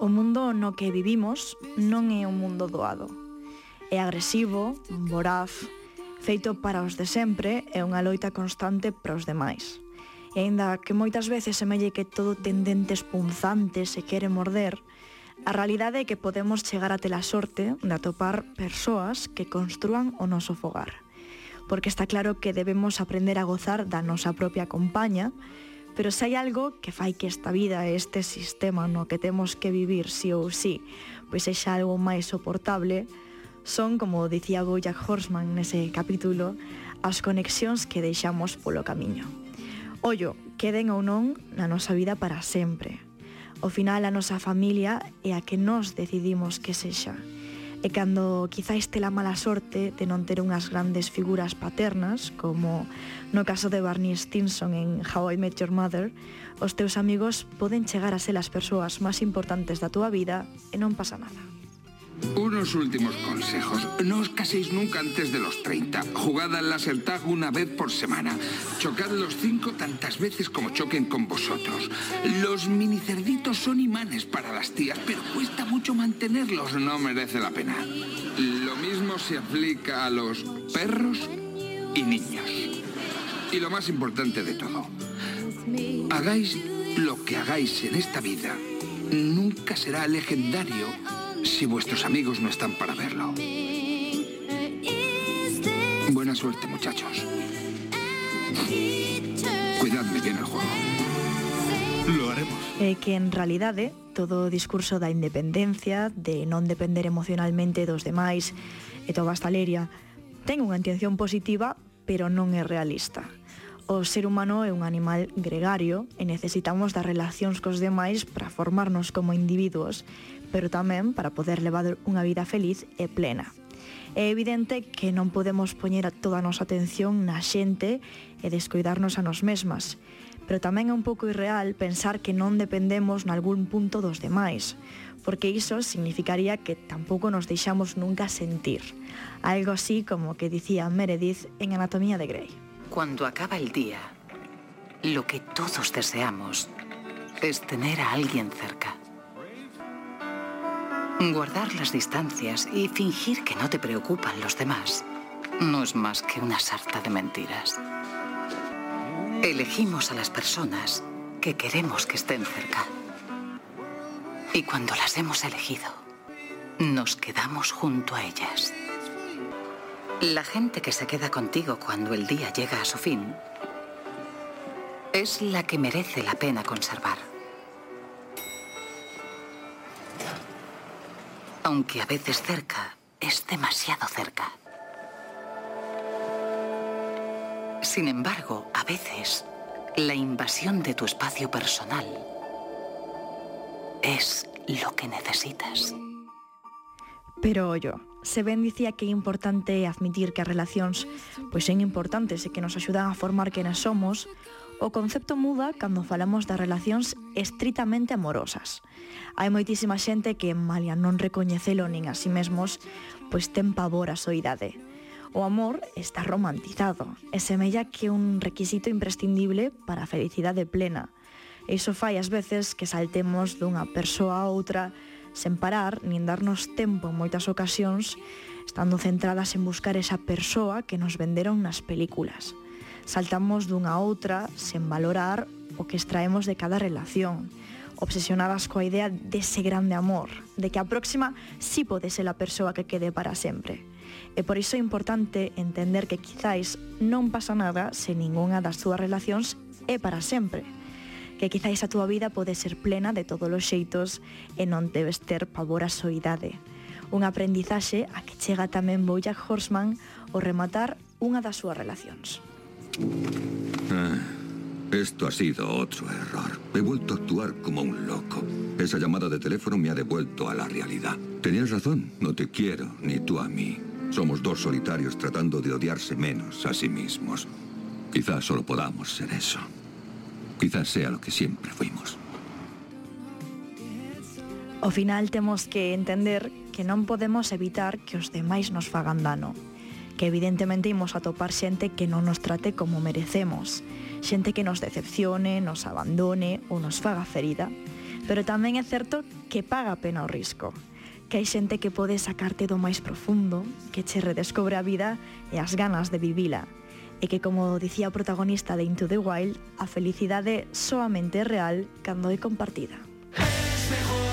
O mundo no que vivimos non é un mundo doado. É agresivo, voraz, feito para os de sempre e unha loita constante para os demais. E aínda que moitas veces semelle que todo ten dentes punzantes se quere morder, A realidade é que podemos chegar a ter a sorte de atopar persoas que construan o noso fogar. Porque está claro que debemos aprender a gozar da nosa propia compaña, pero se hai algo que fai que esta vida e este sistema no que temos que vivir sí ou sí, pois sexa algo máis soportable, son, como dicía Bojack Horseman nese capítulo, as conexións que deixamos polo camiño. Ollo, queden ou non na nosa vida para sempre Ao final a nosa familia é a que nós decidimos que sexa. E cando quizáis tela mala sorte de non ter unhas grandes figuras paternas, como no caso de Barney Stinson en How I Met Your Mother, os teus amigos poden chegar a ser as persoas máis importantes da túa vida e non pasa nada. Unos últimos consejos. No os caséis nunca antes de los 30. Jugad al laser tag una vez por semana. Chocad los cinco tantas veces como choquen con vosotros. Los minicerditos son imanes para las tías, pero cuesta mucho mantenerlos. No merece la pena. Lo mismo se aplica a los perros y niños. Y lo más importante de todo. Hagáis lo que hagáis en esta vida. Nunca será legendario si vuestros amigos no están para verlo. Buena suerte, muchachos. Cuidadme bien el juego. Lo haremos. É que en realidade eh, todo o discurso da independencia, de non depender emocionalmente dos demais e toda esta leria, ten unha intención positiva, pero non é realista. O ser humano é un animal gregario e necesitamos das relacións cos demais para formarnos como individuos, pero tamén para poder levar unha vida feliz e plena. É evidente que non podemos poñer toda a nosa atención na xente e descuidarnos a nos mesmas, pero tamén é un pouco irreal pensar que non dependemos nalgún punto dos demais, porque iso significaría que tampouco nos deixamos nunca sentir. Algo así como que dicía Meredith en Anatomía de Grey. Cuando acaba el día, lo que todos deseamos es tener a alguien cerca. Guardar las distancias y fingir que no te preocupan los demás no es más que una sarta de mentiras. Elegimos a las personas que queremos que estén cerca. Y cuando las hemos elegido, nos quedamos junto a ellas. La gente que se queda contigo cuando el día llega a su fin es la que merece la pena conservar. Aunque a veces cerca es demasiado cerca. Sin embargo, a veces la invasión de tu espacio personal es lo que necesitas. Pero yo, se ben dicía que é importante admitir que as relacións pois son importantes e que nos axudan a formar quenes somos, O concepto muda cando falamos das relacións estritamente amorosas. Hai moitísima xente que, malia non recoñecelo nin a si sí mesmos, pois ten pavor a soidade. O amor está romantizado e semella que un requisito imprescindible para a felicidade plena. E iso fai as veces que saltemos dunha persoa a outra sen parar nin darnos tempo en moitas ocasións, estando centradas en buscar esa persoa que nos venderon nas películas. Saltamos dunha a outra sen valorar o que extraemos de cada relación, obsesionadas coa idea dese grande amor, de que a próxima sí pode ser a persoa que quede para sempre. E por iso é importante entender que quizáis non pasa nada se ningunha das túas relacións é para sempre. Que quizáis a túa vida pode ser plena de todos os xeitos e non debes ter pavor a soidade. Un aprendizaxe a que chega tamén Bojack Horseman ao rematar unha das súas relacións. Ah, esto ha sido otro error. He vuelto a actuar como un loco. Esa llamada de teléfono me ha devuelto a la realidad. Tenías razón, no te quiero, ni tú a mí. Somos dos solitarios tratando de odiarse menos a sí mismos. Quizás solo podamos ser eso. Quizás sea lo que siempre fuimos. Ao final temos que entender que non podemos evitar que os demais nos fagan dano. que evidentemente imos atopar xente que non nos trate como merecemos, xente que nos decepcione, nos abandone ou nos faga ferida, pero tamén é certo que paga a pena o risco, que hai xente que pode sacarte do máis profundo, que che redescobre a vida e as ganas de vivila, e que, como dicía o protagonista de Into the Wild, a felicidade soamente é real cando é compartida. Es mejor.